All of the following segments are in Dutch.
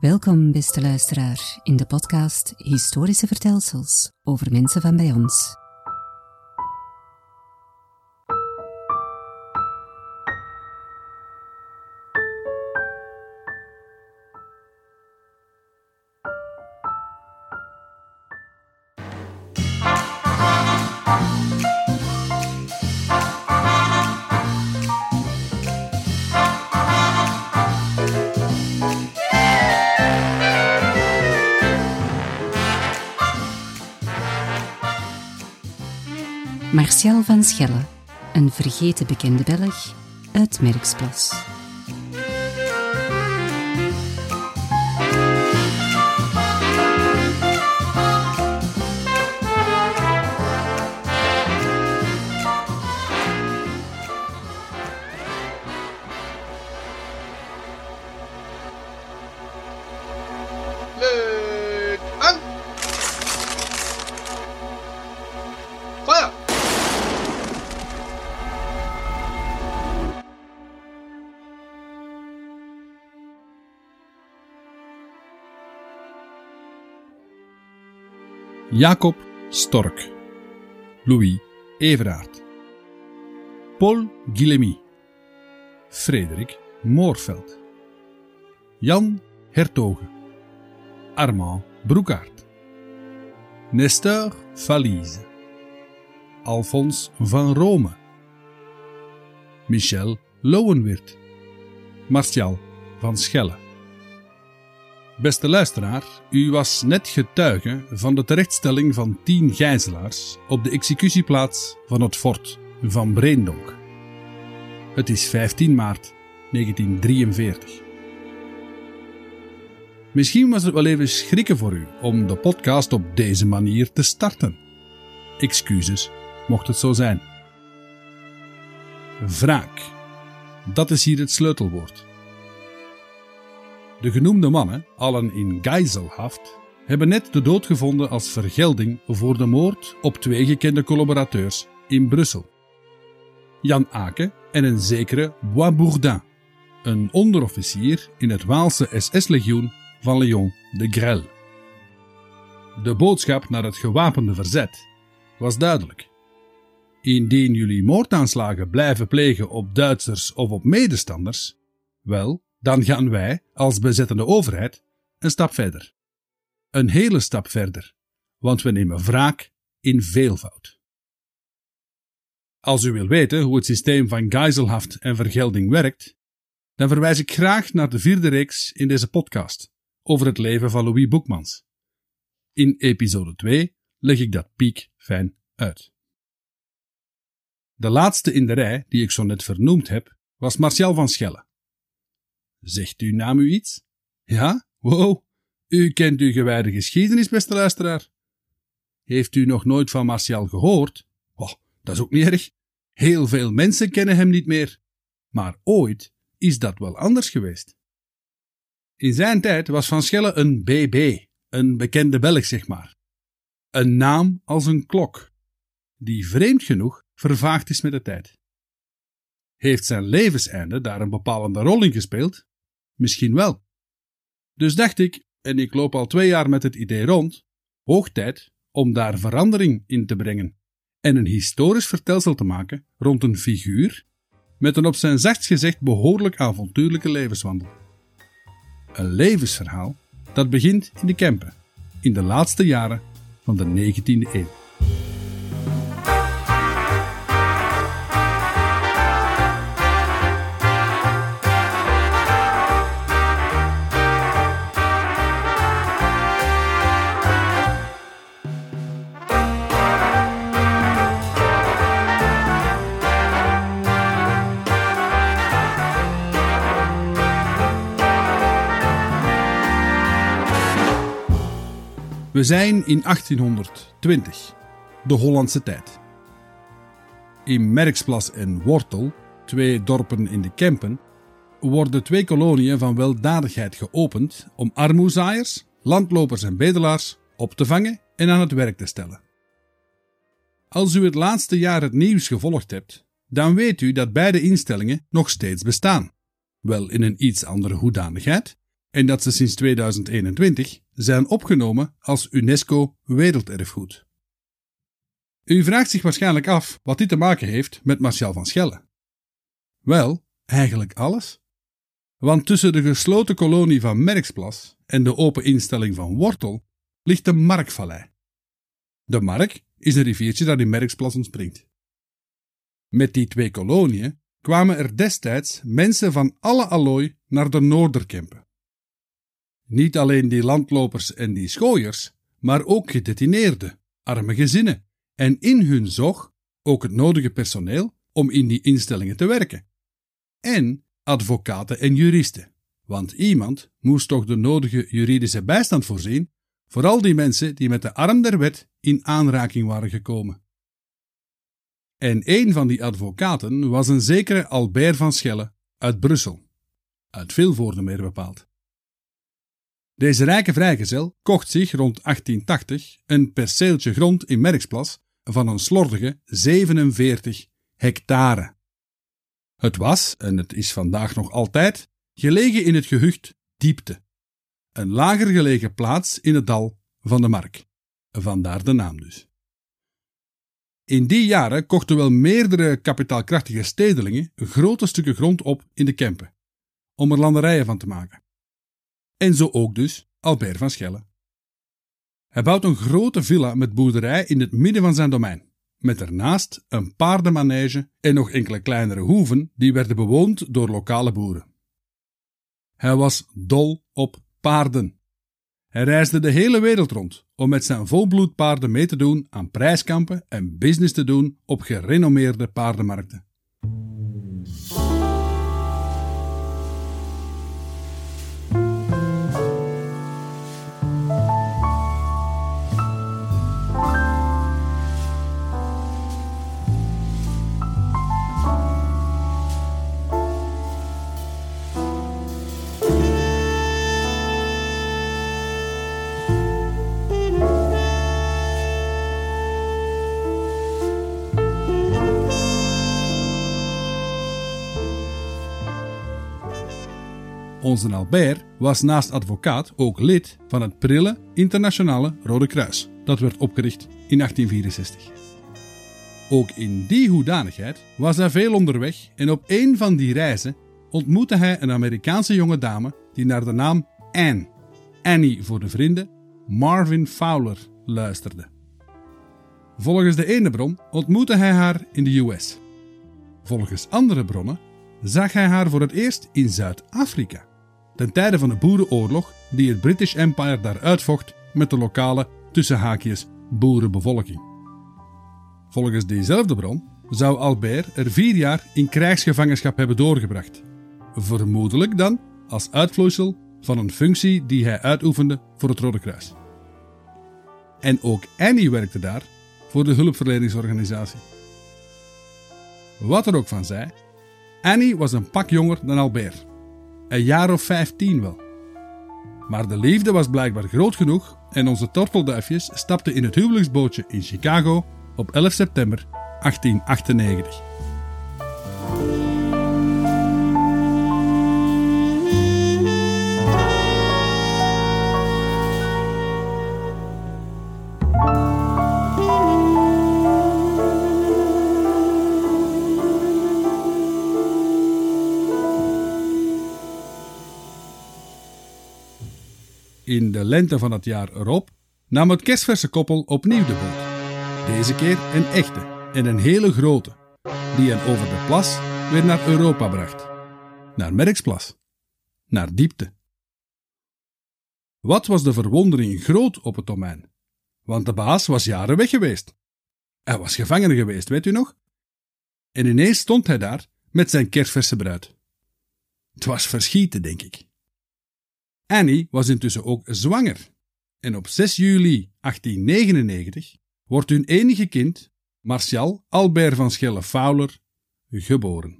Welkom, beste luisteraar, in de podcast Historische Vertelsels over mensen van bij ons. Van Schelle, een vergeten bekende Belg uit Merksplas. Jacob Stork, Louis Everaert, Paul Guillemy, Frederik Moorveld, Jan Hertogen, Armand Broekaert, Nestor Valise, Alphonse van Rome, Michel Lowenweert, Martial van Schelle. Beste luisteraar, u was net getuige van de terechtstelling van tien gijzelaars op de executieplaats van het fort van Breendonk. Het is 15 maart 1943. Misschien was het wel even schrikken voor u om de podcast op deze manier te starten. Excuses, mocht het zo zijn. Wraak. Dat is hier het sleutelwoord. De genoemde mannen, allen in gijzelhaft, hebben net de dood gevonden als vergelding voor de moord op twee gekende collaborateurs in Brussel. Jan Ake en een zekere Bois Bourdin, een onderofficier in het Waalse SS-legioen van Léon de Grelle. De boodschap naar het gewapende verzet was duidelijk. Indien jullie moordaanslagen blijven plegen op Duitsers of op medestanders, wel, dan gaan wij, als bezettende overheid, een stap verder. Een hele stap verder, want we nemen wraak in veelvoud. Als u wil weten hoe het systeem van gijzelhaft en vergelding werkt, dan verwijs ik graag naar de vierde reeks in deze podcast over het leven van Louis Boekmans. In episode 2 leg ik dat piek fijn uit. De laatste in de rij die ik zo net vernoemd heb, was Martial van Schelle. Zegt uw naam u iets? Ja? Wow, u kent uw gewijde geschiedenis, beste luisteraar. Heeft u nog nooit van Martial gehoord? Oh, dat is ook niet erg. Heel veel mensen kennen hem niet meer. Maar ooit is dat wel anders geweest. In zijn tijd was Van Schelle een BB, een bekende Belg, zeg maar. Een naam als een klok, die vreemd genoeg vervaagd is met de tijd. Heeft zijn levenseinde daar een bepalende rol in gespeeld? Misschien wel. Dus dacht ik, en ik loop al twee jaar met het idee rond, hoog tijd om daar verandering in te brengen en een historisch vertelsel te maken rond een figuur met een op zijn zachtst gezegd behoorlijk avontuurlijke levenswandel. Een levensverhaal dat begint in de Kempen, in de laatste jaren van de 19e eeuw. We zijn in 1820, de Hollandse tijd. In Merksplas en Wortel, twee dorpen in de Kempen, worden twee koloniën van weldadigheid geopend om armoezaaiers, landlopers en bedelaars op te vangen en aan het werk te stellen. Als u het laatste jaar het nieuws gevolgd hebt, dan weet u dat beide instellingen nog steeds bestaan. Wel in een iets andere hoedanigheid, en dat ze sinds 2021 zijn opgenomen als UNESCO Werelderfgoed. U vraagt zich waarschijnlijk af wat dit te maken heeft met Martial van Schelle. Wel, eigenlijk alles. Want tussen de gesloten kolonie van Merksplas en de open instelling van Wortel ligt de Markvallei. De Mark is een riviertje dat in Merksplas ontspringt. Met die twee koloniën kwamen er destijds mensen van alle allooi naar de Noorderkempen. Niet alleen die landlopers en die schooiers, maar ook gedetineerden, arme gezinnen en in hun zog ook het nodige personeel om in die instellingen te werken. En advocaten en juristen, want iemand moest toch de nodige juridische bijstand voorzien voor al die mensen die met de arm der wet in aanraking waren gekomen. En een van die advocaten was een zekere Albert van Schelle uit Brussel, uit Vilvoorde meer bepaald. Deze rijke vrijgezel kocht zich rond 1880 een perceeltje grond in Merksplas van een slordige 47 hectare. Het was, en het is vandaag nog altijd, gelegen in het gehucht Diepte, een lager gelegen plaats in het dal van de Mark. Vandaar de naam dus. In die jaren kochten wel meerdere kapitaalkrachtige stedelingen grote stukken grond op in de Kempen, om er landerijen van te maken. En zo ook dus Albert van Schelle. Hij bouwt een grote villa met boerderij in het midden van zijn domein, met ernaast een paardenmanege en nog enkele kleinere hoeven die werden bewoond door lokale boeren. Hij was dol op paarden. Hij reisde de hele wereld rond om met zijn volbloedpaarden mee te doen aan prijskampen en business te doen op gerenommeerde paardenmarkten. Onze Albert was naast advocaat ook lid van het prille internationale Rode Kruis, dat werd opgericht in 1864. Ook in die hoedanigheid was hij veel onderweg en op een van die reizen ontmoette hij een Amerikaanse jonge dame die naar de naam Anne, Annie voor de vrienden, Marvin Fowler luisterde. Volgens de ene bron ontmoette hij haar in de US. Volgens andere bronnen zag hij haar voor het eerst in Zuid-Afrika ten tijde van de boerenoorlog die het British Empire daar uitvocht met de lokale tussenhaakjes boerenbevolking. Volgens diezelfde bron zou Albert er vier jaar in krijgsgevangenschap hebben doorgebracht. Vermoedelijk dan als uitvloeisel van een functie die hij uitoefende voor het Rode Kruis. En ook Annie werkte daar voor de hulpverleningsorganisatie. Wat er ook van zij, Annie was een pak jonger dan Albert. Een jaar of vijftien wel. Maar de liefde was blijkbaar groot genoeg en onze tortelduifjes stapten in het huwelijksbootje in Chicago op 11 september 1898. De lente van het jaar erop nam het kerstverse koppel opnieuw de boot. Deze keer een echte en een hele grote, die hen over de plas weer naar Europa bracht. Naar Merksplas. Naar diepte. Wat was de verwondering groot op het domein? Want de baas was jaren weg geweest. Hij was gevangen geweest, weet u nog? En ineens stond hij daar met zijn kerstverse bruid. Het was verschieten, denk ik. Annie was intussen ook zwanger. En op 6 juli 1899 wordt hun enige kind, Martial Albert van Schelle-Fowler, geboren.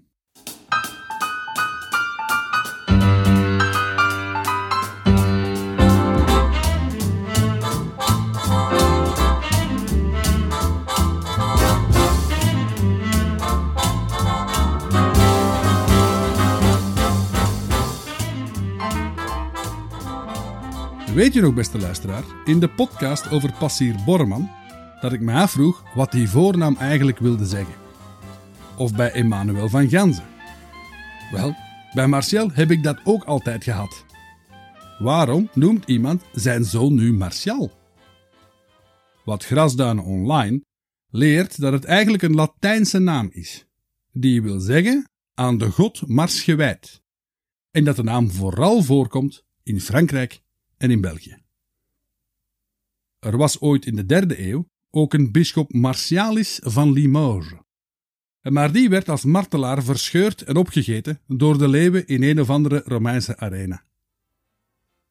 Weet je nog, beste luisteraar, in de podcast over Passier Borman, dat ik me afvroeg wat die voornaam eigenlijk wilde zeggen? Of bij Emmanuel van Ganzen? Wel, bij Martial heb ik dat ook altijd gehad. Waarom noemt iemand zijn zoon nu Martial? Wat Grasduinen Online leert dat het eigenlijk een Latijnse naam is, die wil zeggen aan de god Mars gewijd, en dat de naam vooral voorkomt in Frankrijk en in België. Er was ooit in de derde eeuw ook een bisschop Martialis van Limoges. Maar die werd als martelaar verscheurd en opgegeten door de leeuwen in een of andere Romeinse arena.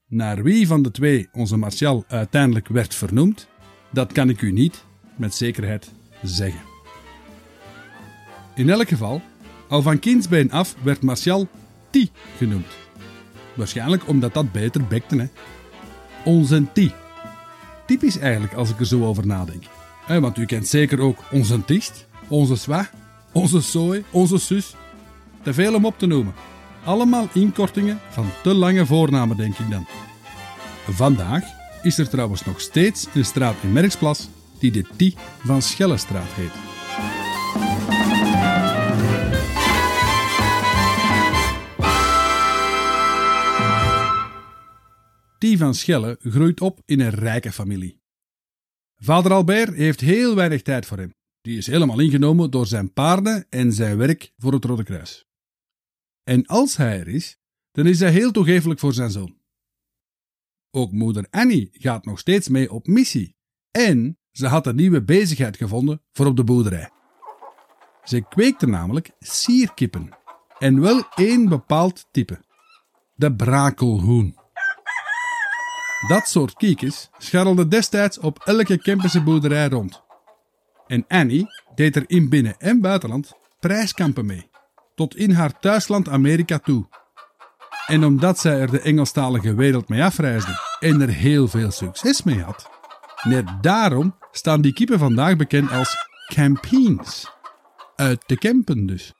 Naar wie van de twee onze Martial uiteindelijk werd vernoemd, dat kan ik u niet met zekerheid zeggen. In elk geval, al van kindsbeen af werd Martial Ti genoemd. Waarschijnlijk omdat dat beter bekte, hè. Onze Ti. Typisch eigenlijk als ik er zo over nadenk. want u kent zeker ook onze Tiest, onze Zwa, onze Zoe, onze Sus. Te veel om op te noemen. Allemaal inkortingen van te lange voornamen, denk ik dan. Vandaag is er trouwens nog steeds een straat in Merksplas die de T van Schellestraat heet. T van Schelle groeit op in een rijke familie. Vader Albert heeft heel weinig tijd voor hem. Die is helemaal ingenomen door zijn paarden en zijn werk voor het Rode Kruis. En als hij er is, dan is hij heel toegevelijk voor zijn zoon. Ook moeder Annie gaat nog steeds mee op missie. En ze had een nieuwe bezigheid gevonden voor op de boerderij. Ze kweekte namelijk sierkippen. En wel één bepaald type. De brakelhoen. Dat soort kiekjes scharrelde destijds op elke Kempense boerderij rond. En Annie deed er in binnen- en buitenland prijskampen mee. Tot in haar thuisland Amerika toe. En omdat zij er de Engelstalige wereld mee afreisde en er heel veel succes mee had, net daarom staan die kippen vandaag bekend als campeens. Uit de Kempen dus.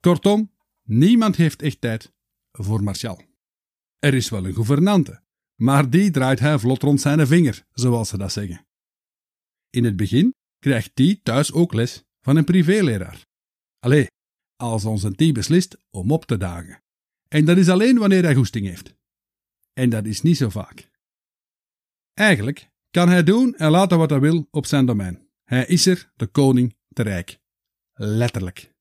Kortom, niemand heeft echt tijd voor Martial. Er is wel een gouvernante, maar die draait hij vlot rond zijn vinger, zoals ze dat zeggen. In het begin krijgt die thuis ook les van een privéleraar. Allee, als onze die beslist om op te dagen. En dat is alleen wanneer hij goesting heeft. En dat is niet zo vaak. Eigenlijk kan hij doen en laten wat hij wil op zijn domein. Hij is er, de koning, te rijk. Letterlijk.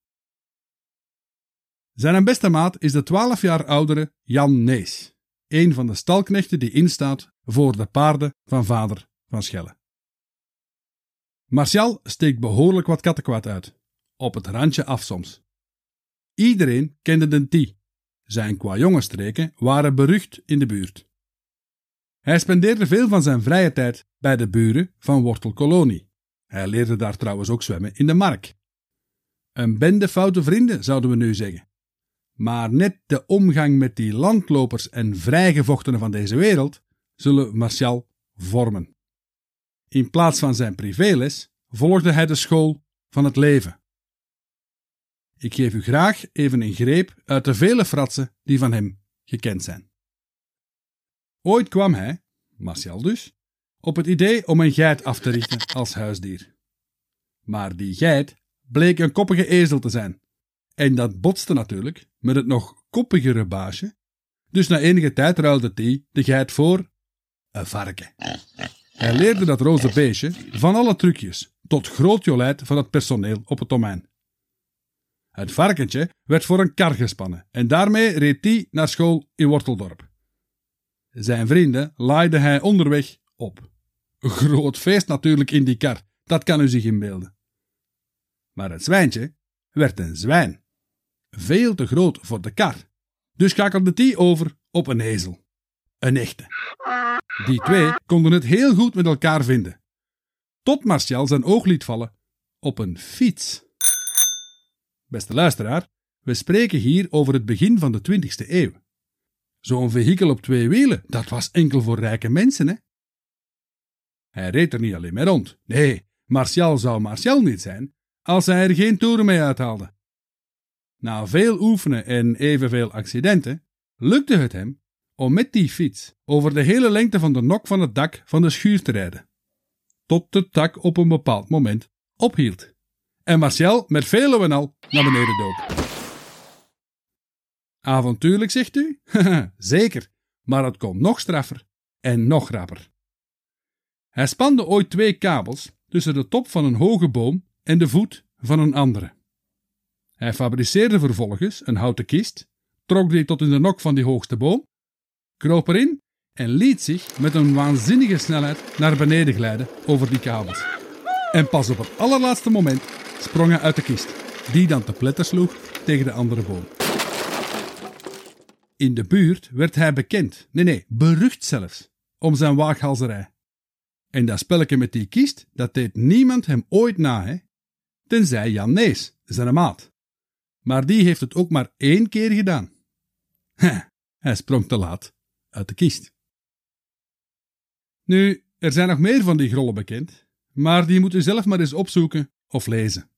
Zijn beste maat is de 12 jaar oudere Jan Nees, een van de stalknechten die instaat voor de paarden van vader van Schelle. Martial steekt behoorlijk wat kattenkwaad uit, op het randje af soms. Iedereen kende de T, zijn qua jongenstreken waren berucht in de buurt. Hij spendeerde veel van zijn vrije tijd bij de buren van Wortelkolonie. Hij leerde daar trouwens ook zwemmen in de mark. Een bende foute vrienden, zouden we nu zeggen. Maar net de omgang met die landlopers en vrijgevochtenen van deze wereld zullen Martial vormen. In plaats van zijn privéles volgde hij de school van het leven. Ik geef u graag even een greep uit de vele fratsen die van hem gekend zijn. Ooit kwam hij, Martial dus, op het idee om een geit af te richten als huisdier. Maar die geit bleek een koppige ezel te zijn. En dat botste natuurlijk met het nog koppigere baasje. Dus na enige tijd ruilde die de geit voor een varken. Hij leerde dat roze beestje van alle trucjes, tot groot jolijt van het personeel op het domein. Het varkentje werd voor een kar gespannen en daarmee reed hij naar school in Worteldorp. Zijn vrienden laaide hij onderweg op. Groot feest natuurlijk in die kar, dat kan u zich inbeelden. Maar het zwijntje werd een zwijn. Veel te groot voor de kar. Dus schakelde die over op een ezel. Een echte. Die twee konden het heel goed met elkaar vinden. Tot Martial zijn oog liet vallen op een fiets. Beste luisteraar, we spreken hier over het begin van de 20e eeuw. Zo'n vehikel op twee wielen, dat was enkel voor rijke mensen, hè? Hij reed er niet alleen mee rond. Nee, Martial zou Martial niet zijn als hij er geen toeren mee uithaalde. Na veel oefenen en evenveel accidenten lukte het hem om met die fiets over de hele lengte van de nok van het dak van de schuur te rijden. Tot de tak op een bepaald moment ophield. En Marcel met vele en al naar beneden dook. Avontuurlijk, zegt u? Zeker, maar het kon nog straffer en nog rapper. Hij spande ooit twee kabels tussen de top van een hoge boom en de voet van een andere. Hij fabriceerde vervolgens een houten kist, trok die tot in de nok van die hoogste boom, kroop erin en liet zich met een waanzinnige snelheid naar beneden glijden over die kabels. En pas op het allerlaatste moment sprong hij uit de kist, die dan te pletter sloeg tegen de andere boom. In de buurt werd hij bekend, nee nee, berucht zelfs, om zijn waaghalzerij. En dat spelletje met die kist, dat deed niemand hem ooit na, hè? Tenzij Jan Nees, zijn maat. Maar die heeft het ook maar één keer gedaan. hij sprong te laat uit de kist. Nu, er zijn nog meer van die grollen bekend, maar die moet u zelf maar eens opzoeken of lezen.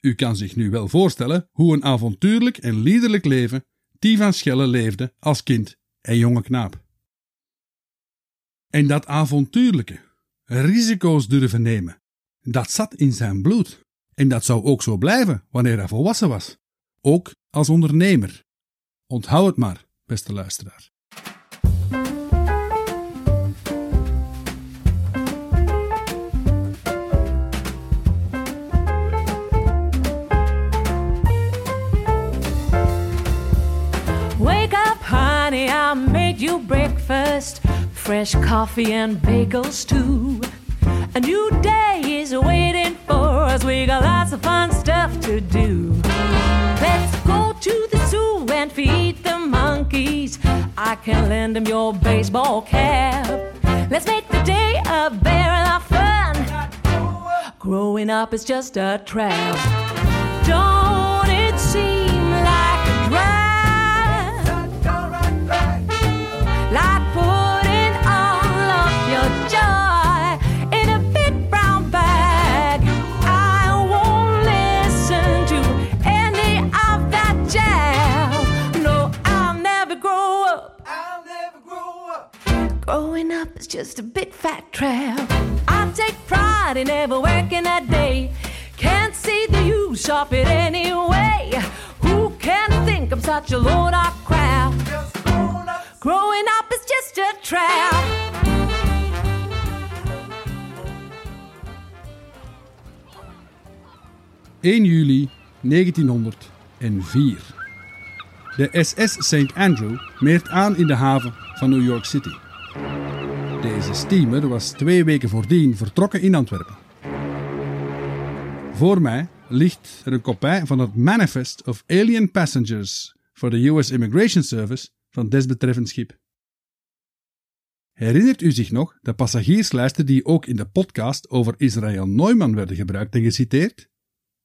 U kan zich nu wel voorstellen hoe een avontuurlijk en liederlijk leven die van Schelle leefde als kind en jonge knaap. En dat avontuurlijke, risico's durven nemen, dat zat in zijn bloed. En dat zou ook zo blijven wanneer hij volwassen was. Ook als ondernemer. Onthoud het maar, beste luisteraar. Wake up, honey, I made you breakfast. Fresh coffee and bagels, too. A new day is waiting for us. We got lots of fun stuff to do. Let's go to the zoo and feed the monkeys. I can lend them your baseball cap. Let's make the day a barrel of fun. Growing up is just a trap. Don't just a big fat trap. I take pride in never working a day. Can't see the use of it anyway. Who can think I'm such a load of crap? Growing up is just a trap. 1 juli 1904. De SS St. Andrew meert aan in de haven van New York City. Deze steamer was twee weken voordien vertrokken in Antwerpen. Voor mij ligt er een kopij van het Manifest of Alien Passengers for the US Immigration Service van desbetreffend schip. Herinnert u zich nog de passagierslijsten die ook in de podcast over Israël Neumann werden gebruikt en geciteerd?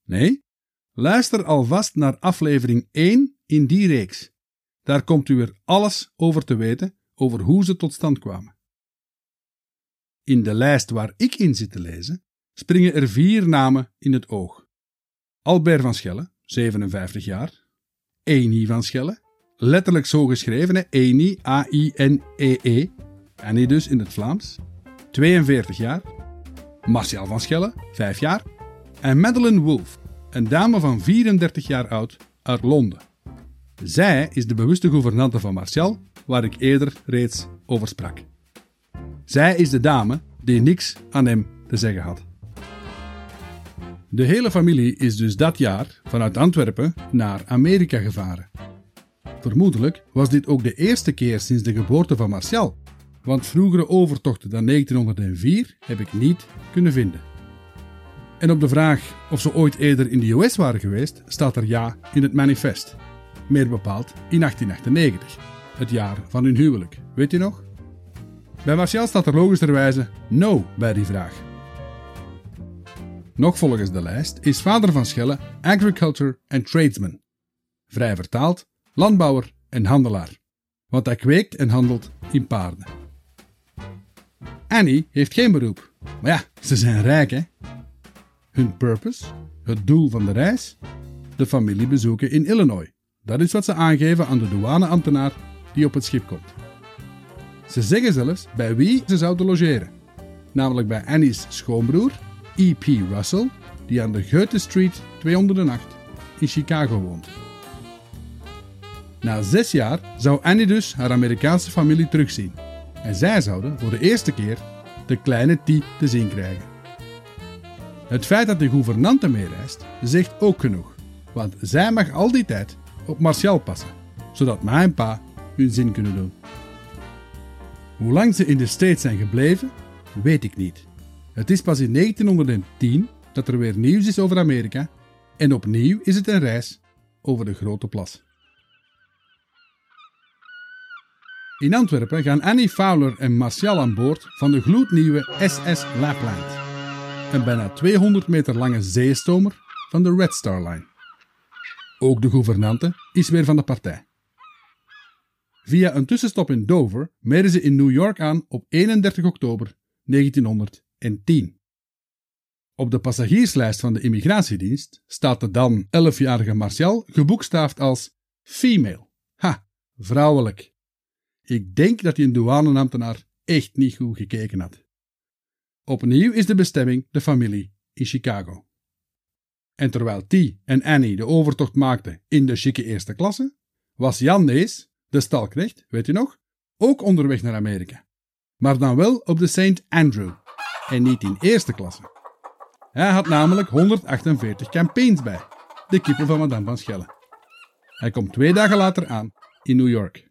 Nee? Luister alvast naar aflevering 1 in die reeks. Daar komt u er alles over te weten over hoe ze tot stand kwamen. In de lijst waar ik in zit te lezen, springen er vier namen in het oog. Albert van Schelle, 57 jaar. Eni van Schelle, letterlijk zo geschreven? Eni, A-I-N-E-E. Annie dus in het Vlaams. 42 jaar. Martial van Schelle, 5 jaar. En Madeleine Wolf, een dame van 34 jaar oud uit Londen. Zij is de bewuste gouvernante van Martial, waar ik eerder reeds over sprak. Zij is de dame die niks aan hem te zeggen had. De hele familie is dus dat jaar vanuit Antwerpen naar Amerika gevaren. Vermoedelijk was dit ook de eerste keer sinds de geboorte van Martial, want vroegere overtochten dan 1904 heb ik niet kunnen vinden. En op de vraag of ze ooit eerder in de US waren geweest, staat er ja in het manifest. Meer bepaald in 1898, het jaar van hun huwelijk. Weet u nog? Bij Martial staat er logischerwijze no bij die vraag. Nog volgens de lijst is vader van Schelle agriculture and tradesman. Vrij vertaald, landbouwer en handelaar. Want hij kweekt en handelt in paarden. Annie heeft geen beroep. Maar ja, ze zijn rijk hè. Hun purpose, het doel van de reis, de familie bezoeken in Illinois. Dat is wat ze aangeven aan de douaneambtenaar die op het schip komt. Ze zeggen zelfs bij wie ze zouden logeren. Namelijk bij Annie's schoonbroer, E.P. Russell, die aan de Goethe Street 208 in Chicago woont. Na zes jaar zou Annie dus haar Amerikaanse familie terugzien. En zij zouden voor de eerste keer de kleine T te zien krijgen. Het feit dat de gouvernante meereist, zegt ook genoeg. Want zij mag al die tijd op Martial passen, zodat ma en pa hun zin kunnen doen. Hoe lang ze in de States zijn gebleven, weet ik niet. Het is pas in 1910 dat er weer nieuws is over Amerika en opnieuw is het een reis over de grote plas. In Antwerpen gaan Annie Fowler en Martial aan boord van de gloednieuwe SS Lapland, een bijna 200 meter lange zeestomer van de Red Star Line. Ook de gouvernante is weer van de partij. Via een tussenstop in Dover meren ze in New York aan op 31 oktober 1910. Op de passagierslijst van de immigratiedienst staat de dan 11-jarige Martial geboekstaafd als female. Ha, vrouwelijk. Ik denk dat die een douaneambtenaar echt niet goed gekeken had. Opnieuw is de bestemming de familie in Chicago. En terwijl T en Annie de overtocht maakten in de chique eerste klasse, was Jan Nees, de stalknecht, weet je nog, ook onderweg naar Amerika. Maar dan wel op de St. Andrew en niet in eerste klasse. Hij had namelijk 148 campaigns bij, de kippen van Madame van Schelle. Hij komt twee dagen later aan in New York.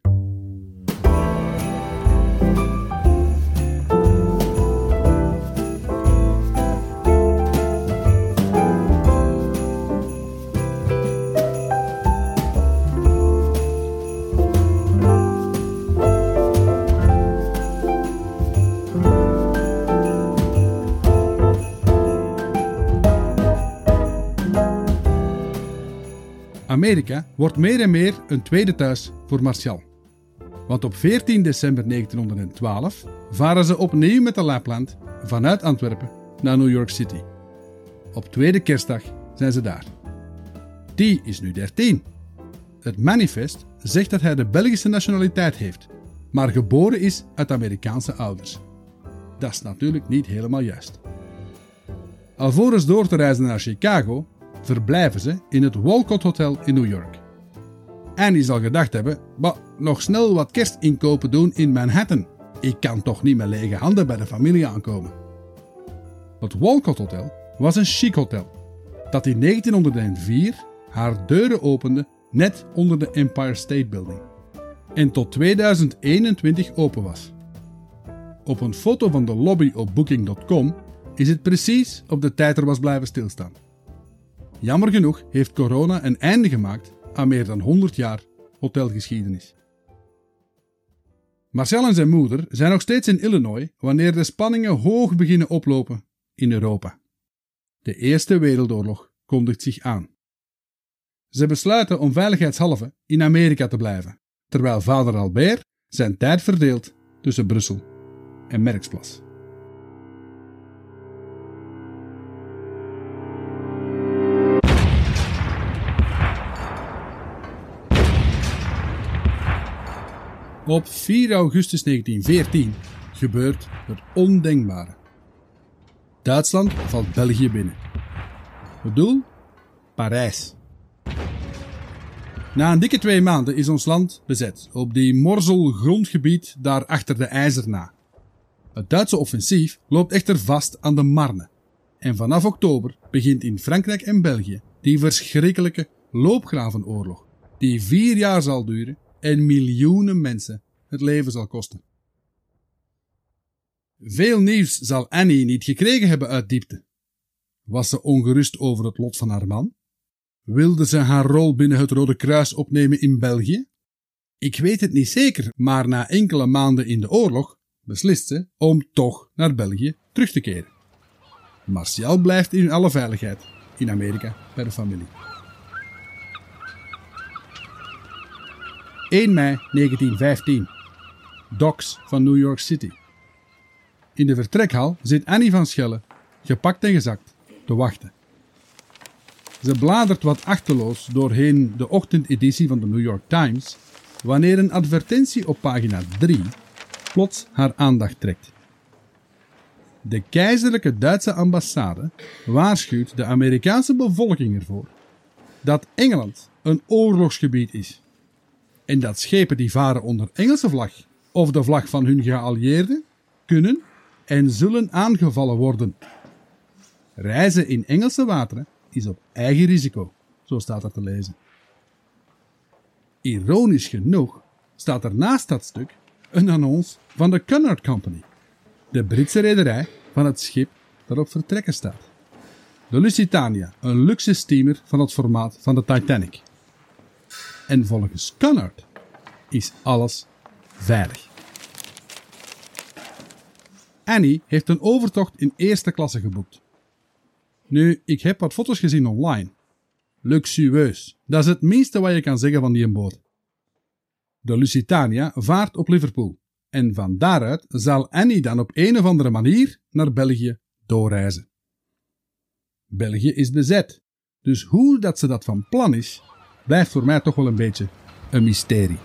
Amerika wordt meer en meer een tweede thuis voor Martial. Want op 14 december 1912 varen ze opnieuw met de Lapland vanuit Antwerpen naar New York City. Op tweede kerstdag zijn ze daar. Die is nu 13. Het manifest zegt dat hij de Belgische nationaliteit heeft, maar geboren is uit Amerikaanse ouders. Dat is natuurlijk niet helemaal juist. Alvorens door te reizen naar Chicago verblijven ze in het Walcott Hotel in New York. Annie zal gedacht hebben, maar nog snel wat kerstinkopen doen in Manhattan. Ik kan toch niet met lege handen bij de familie aankomen. Het Walcott Hotel was een chic hotel dat in 1904 haar deuren opende net onder de Empire State Building en tot 2021 open was. Op een foto van de lobby op booking.com is het precies op de tijd er was blijven stilstaan. Jammer genoeg heeft corona een einde gemaakt aan meer dan 100 jaar hotelgeschiedenis. Marcel en zijn moeder zijn nog steeds in Illinois wanneer de spanningen hoog beginnen oplopen in Europa. De Eerste Wereldoorlog kondigt zich aan. Ze besluiten om veiligheidshalve in Amerika te blijven, terwijl vader Albert zijn tijd verdeelt tussen Brussel en Merksplas. Op 4 augustus 1914 gebeurt het ondenkbare. Duitsland valt België binnen. Het doel? Parijs. Na een dikke twee maanden is ons land bezet op die morzel grondgebied daar achter de IJzer na. Het Duitse offensief loopt echter vast aan de Marne. En vanaf oktober begint in Frankrijk en België die verschrikkelijke loopgravenoorlog, die vier jaar zal duren en miljoenen mensen het leven zal kosten. Veel nieuws zal Annie niet gekregen hebben uit diepte. Was ze ongerust over het lot van haar man? Wilde ze haar rol binnen het Rode Kruis opnemen in België? Ik weet het niet zeker, maar na enkele maanden in de oorlog beslist ze om toch naar België terug te keren. Martial blijft in alle veiligheid in Amerika bij de familie. 1 mei 1915. Docks van New York City. In de vertrekhal zit Annie van Schelle, gepakt en gezakt, te wachten. Ze bladert wat achterloos doorheen de ochtendeditie van de New York Times, wanneer een advertentie op pagina 3 plots haar aandacht trekt. De keizerlijke Duitse ambassade waarschuwt de Amerikaanse bevolking ervoor dat Engeland een oorlogsgebied is en dat schepen die varen onder Engelse vlag of de vlag van hun geallieerden kunnen en zullen aangevallen worden. Reizen in Engelse wateren is op eigen risico, zo staat er te lezen. Ironisch genoeg staat er naast dat stuk een annons van de Cunard Company, de Britse rederij van het schip dat op vertrekken staat. De Lusitania, een luxe steamer van het formaat van de Titanic. En volgens Cunard is alles veilig. Annie heeft een overtocht in eerste klasse geboekt. Nu, ik heb wat foto's gezien online. Luxueus, dat is het minste wat je kan zeggen van die boot. De Lusitania vaart op Liverpool en van daaruit zal Annie dan op een of andere manier naar België doorreizen. België is bezet, dus hoe dat ze dat van plan is, blijft voor mij toch wel een beetje een mysterie.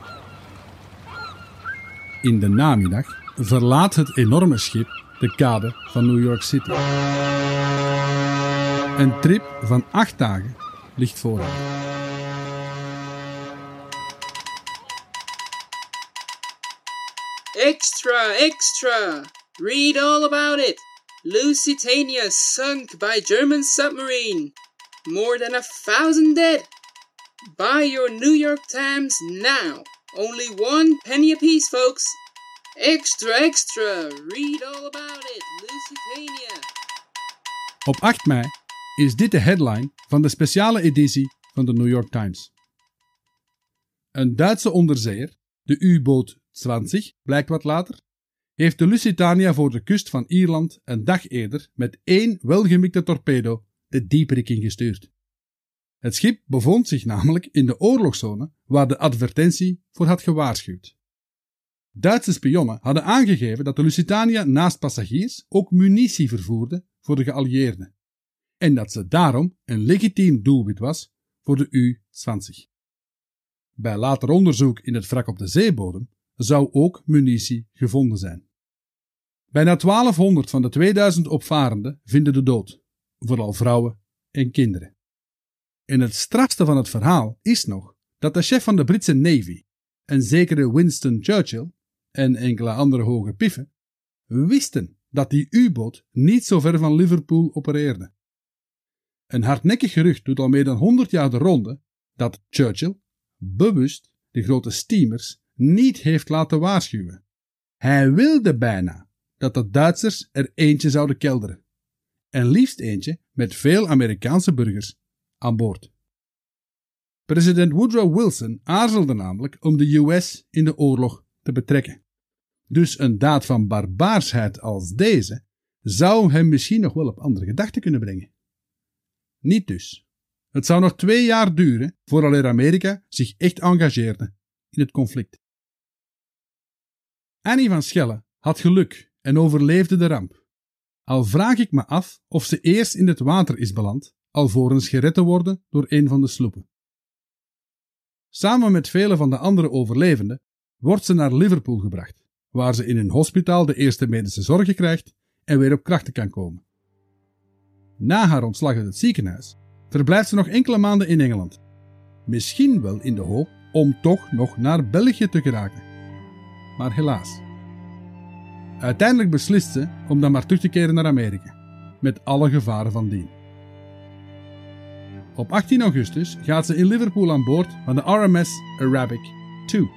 In de namiddag verlaat het enorme schip de kade van New York City. Een trip van acht dagen ligt voor haar. Extra, extra! Read all about it! Lusitania sunk by German submarine. More than a thousand dead. Buy your New York Times now. Only one penny apiece, folks. Extra, extra! Read all about it! Lusitania! Op 8 mei is dit de headline van de speciale editie van de New York Times. Een Duitse onderzeeër, de U-boot 20, blijkt wat later, heeft de Lusitania voor de kust van Ierland een dag eerder met één welgemikte torpedo de dieperik ingestuurd. Het schip bevond zich namelijk in de oorlogszone waar de advertentie voor had gewaarschuwd. Duitse spionnen hadden aangegeven dat de Lusitania naast passagiers ook munitie vervoerde voor de geallieerden en dat ze daarom een legitiem doelwit was voor de U-20. Bij later onderzoek in het wrak op de zeebodem zou ook munitie gevonden zijn. Bijna 1200 van de 2000 opvarenden vinden de dood, vooral vrouwen en kinderen. En het strafste van het verhaal is nog dat de chef van de Britse Navy, een zekere Winston Churchill en enkele andere hoge piffen, wisten dat die U-boot niet zo ver van Liverpool opereerde. Een hardnekkig gerucht doet al meer dan 100 jaar de ronde dat Churchill bewust de grote steamers niet heeft laten waarschuwen. Hij wilde bijna dat de Duitsers er eentje zouden kelderen. En liefst eentje met veel Amerikaanse burgers aan boord. President Woodrow Wilson aarzelde namelijk om de US in de oorlog te betrekken. Dus een daad van barbaarsheid als deze zou hem misschien nog wel op andere gedachten kunnen brengen. Niet dus. Het zou nog twee jaar duren vooraleer Amerika zich echt engageerde in het conflict. Annie van Schelle had geluk en overleefde de ramp. Al vraag ik me af of ze eerst in het water is beland, alvorens gered te worden door een van de sloepen. Samen met vele van de andere overlevenden wordt ze naar Liverpool gebracht, waar ze in een hospitaal de eerste medische zorgen krijgt en weer op krachten kan komen. Na haar ontslag uit het ziekenhuis verblijft ze nog enkele maanden in Engeland. Misschien wel in de hoop om toch nog naar België te geraken. Maar helaas. Uiteindelijk beslist ze om dan maar terug te keren naar Amerika, met alle gevaren van dien. Op 18 augustus gaat ze in Liverpool aan boord van de RMS Arabic II.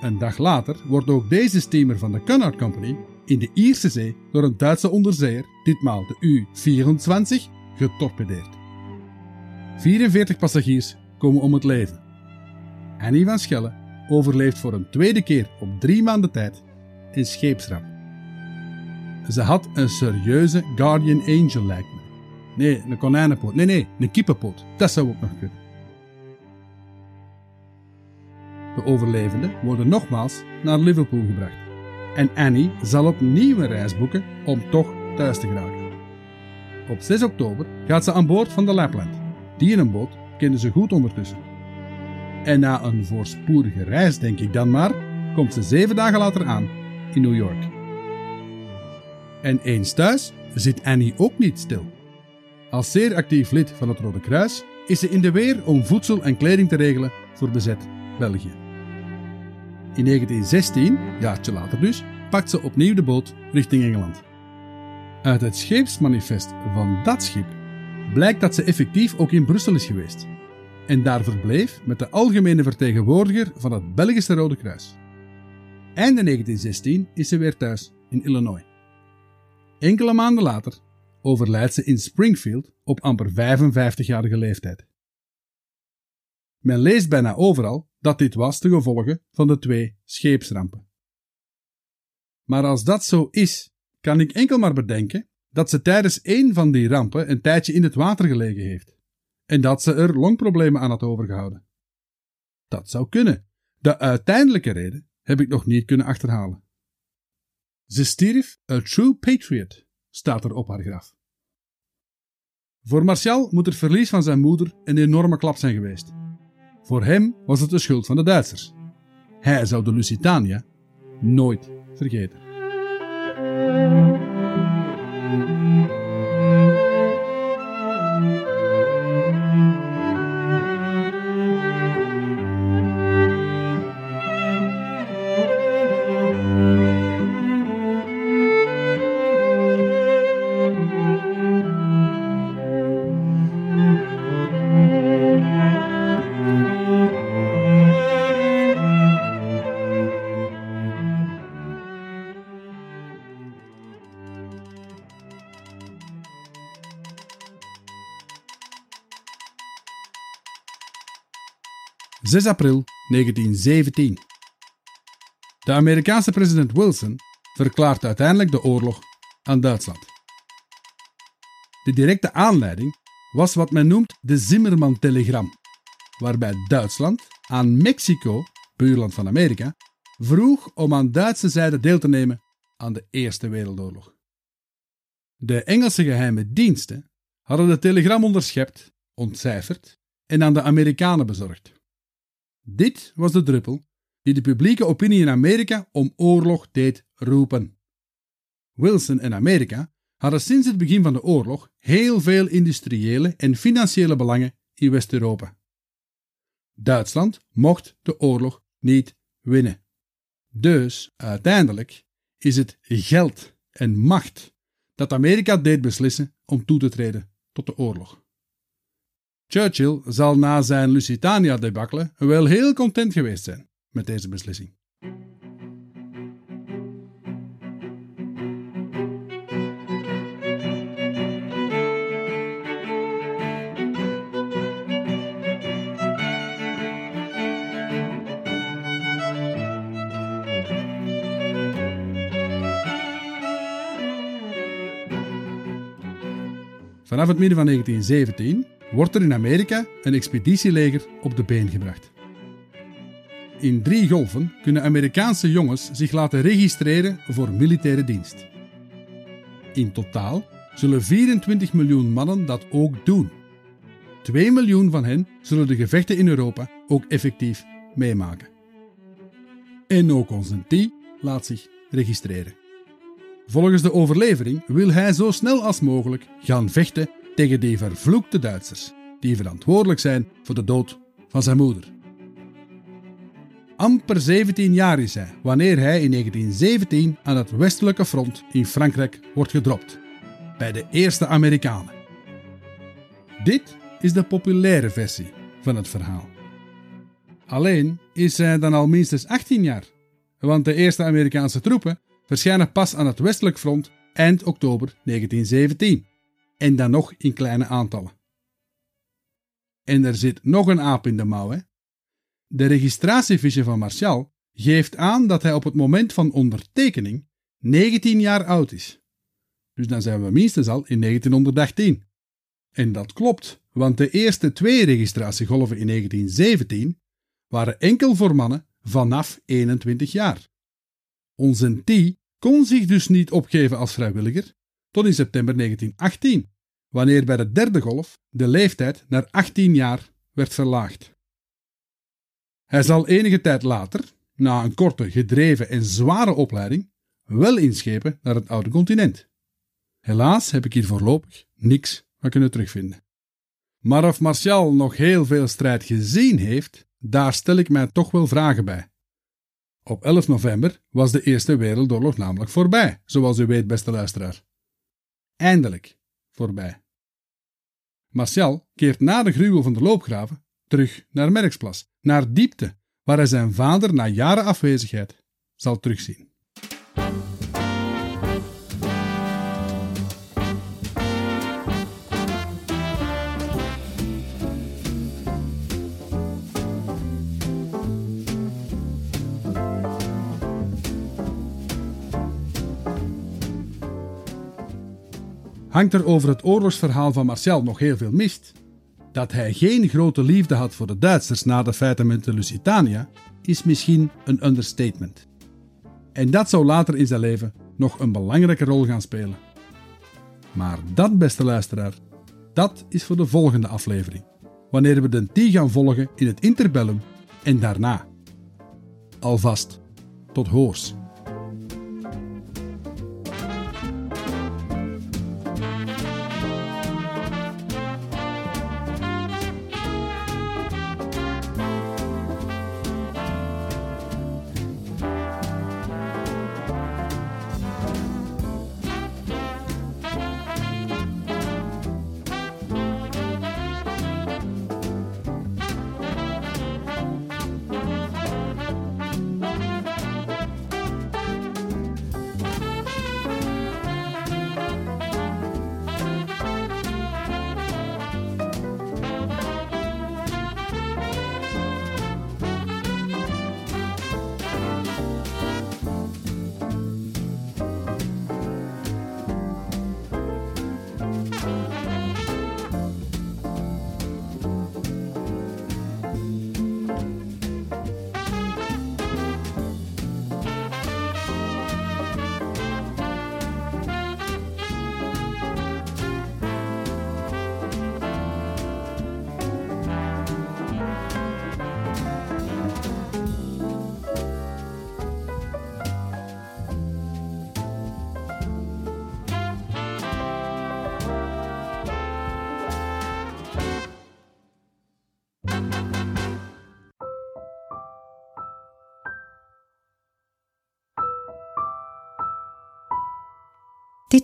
Een dag later wordt ook deze steamer van de Cunard Company in de Ierse Zee door een Duitse onderzeeër, ditmaal de U-24, getorpedeerd. 44 passagiers komen om het leven. Annie van Schelle overleeft voor een tweede keer op drie maanden tijd een scheepsramp. Ze had een serieuze Guardian Angel, lijkt. Nee, een konijnenpoot. Nee, nee, een kippenpoot. Dat zou ook nog kunnen. De overlevenden worden nogmaals naar Liverpool gebracht. En Annie zal opnieuw een reis boeken om toch thuis te geraken. Op 6 oktober gaat ze aan boord van de Lapland. Die in een boot kennen ze goed ondertussen. En na een voorspoedige reis, denk ik dan maar, komt ze zeven dagen later aan in New York. En eens thuis zit Annie ook niet stil. Als zeer actief lid van het Rode Kruis is ze in de weer om voedsel en kleding te regelen voor bezet België. In 1916, jaartje later dus, pakt ze opnieuw de boot richting Engeland. Uit het scheepsmanifest van dat schip blijkt dat ze effectief ook in Brussel is geweest en daar verbleef met de algemene vertegenwoordiger van het Belgische Rode Kruis. Einde 1916 is ze weer thuis in Illinois. Enkele maanden later overlijdt ze in Springfield op amper 55-jarige leeftijd. Men leest bijna overal dat dit was de gevolgen van de twee scheepsrampen. Maar als dat zo is, kan ik enkel maar bedenken dat ze tijdens één van die rampen een tijdje in het water gelegen heeft en dat ze er longproblemen aan had overgehouden. Dat zou kunnen. De uiteindelijke reden heb ik nog niet kunnen achterhalen. Ze stierf a true patriot, staat er op haar graf. Voor Martial moet het verlies van zijn moeder een enorme klap zijn geweest. Voor hem was het de schuld van de Duitsers. Hij zou de Lusitania nooit vergeten. ...6 april 1917. De Amerikaanse president Wilson verklaart uiteindelijk de oorlog aan Duitsland. De directe aanleiding was wat men noemt de Zimmerman-telegram, waarbij Duitsland aan Mexico, buurland van Amerika, vroeg om aan Duitse zijde deel te nemen aan de Eerste Wereldoorlog. De Engelse geheime diensten hadden de telegram onderschept, ontcijferd en aan de Amerikanen bezorgd. Dit was de druppel die de publieke opinie in Amerika om oorlog deed roepen. Wilson en Amerika hadden sinds het begin van de oorlog heel veel industriële en financiële belangen in West-Europa. Duitsland mocht de oorlog niet winnen. Dus uiteindelijk is het geld en macht dat Amerika deed beslissen om toe te treden tot de oorlog. Churchill zal na zijn Lusitania-debakkelen wel heel content geweest zijn met deze beslissing. Vanaf het midden van 1917 wordt er in Amerika een expeditieleger op de been gebracht. In drie golven kunnen Amerikaanse jongens zich laten registreren voor militaire dienst. In totaal zullen 24 miljoen mannen dat ook doen. 2 miljoen van hen zullen de gevechten in Europa ook effectief meemaken. En ook T laat zich registreren. Volgens de overlevering wil hij zo snel als mogelijk gaan vechten tegen die vervloekte Duitsers, die verantwoordelijk zijn voor de dood van zijn moeder. Amper 17 jaar is hij wanneer hij in 1917 aan het westelijke front in Frankrijk wordt gedropt, bij de eerste Amerikanen. Dit is de populaire versie van het verhaal. Alleen is hij dan al minstens 18 jaar, want de eerste Amerikaanse troepen verschijnen pas aan het westelijk front eind oktober 1917 en dan nog in kleine aantallen. En er zit nog een aap in de mouw, hè? De registratiefiche van Martial geeft aan dat hij op het moment van ondertekening 19 jaar oud is. Dus dan zijn we minstens al in 1918. En dat klopt, want de eerste twee registratiegolven in 1917 waren enkel voor mannen vanaf 21 jaar. Onze T kon zich dus niet opgeven als vrijwilliger tot in september 1918, wanneer bij de derde golf de leeftijd naar 18 jaar werd verlaagd. Hij zal enige tijd later, na een korte, gedreven en zware opleiding, wel inschepen naar het oude continent. Helaas heb ik hier voorlopig niks van kunnen terugvinden. Maar of Martial nog heel veel strijd gezien heeft, daar stel ik mij toch wel vragen bij. Op 11 november was de Eerste Wereldoorlog namelijk voorbij, zoals u weet, beste luisteraar. Eindelijk voorbij. Martial keert na de gruwel van de loopgraven terug naar Merksplas, naar diepte, waar hij zijn vader na jaren afwezigheid zal terugzien. Hangt er over het oorlogsverhaal van Marcel nog heel veel mist? Dat hij geen grote liefde had voor de Duitsers na de feiten met de Lusitania, is misschien een understatement. En dat zou later in zijn leven nog een belangrijke rol gaan spelen. Maar dat, beste luisteraar, dat is voor de volgende aflevering, wanneer we de T gaan volgen in het interbellum en daarna. Alvast, tot hoors.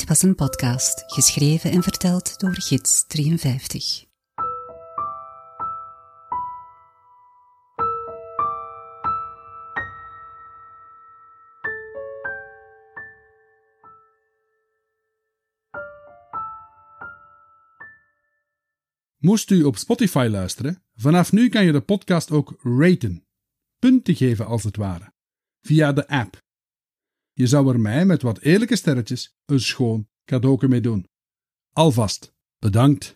Was een podcast, geschreven en verteld door Gids 53. Moest u op Spotify luisteren, vanaf nu kan je de podcast ook raten. Punten geven als het ware. Via de app. Je zou er mij met wat eerlijke sterretjes een schoon cadeau mee doen. Alvast, bedankt.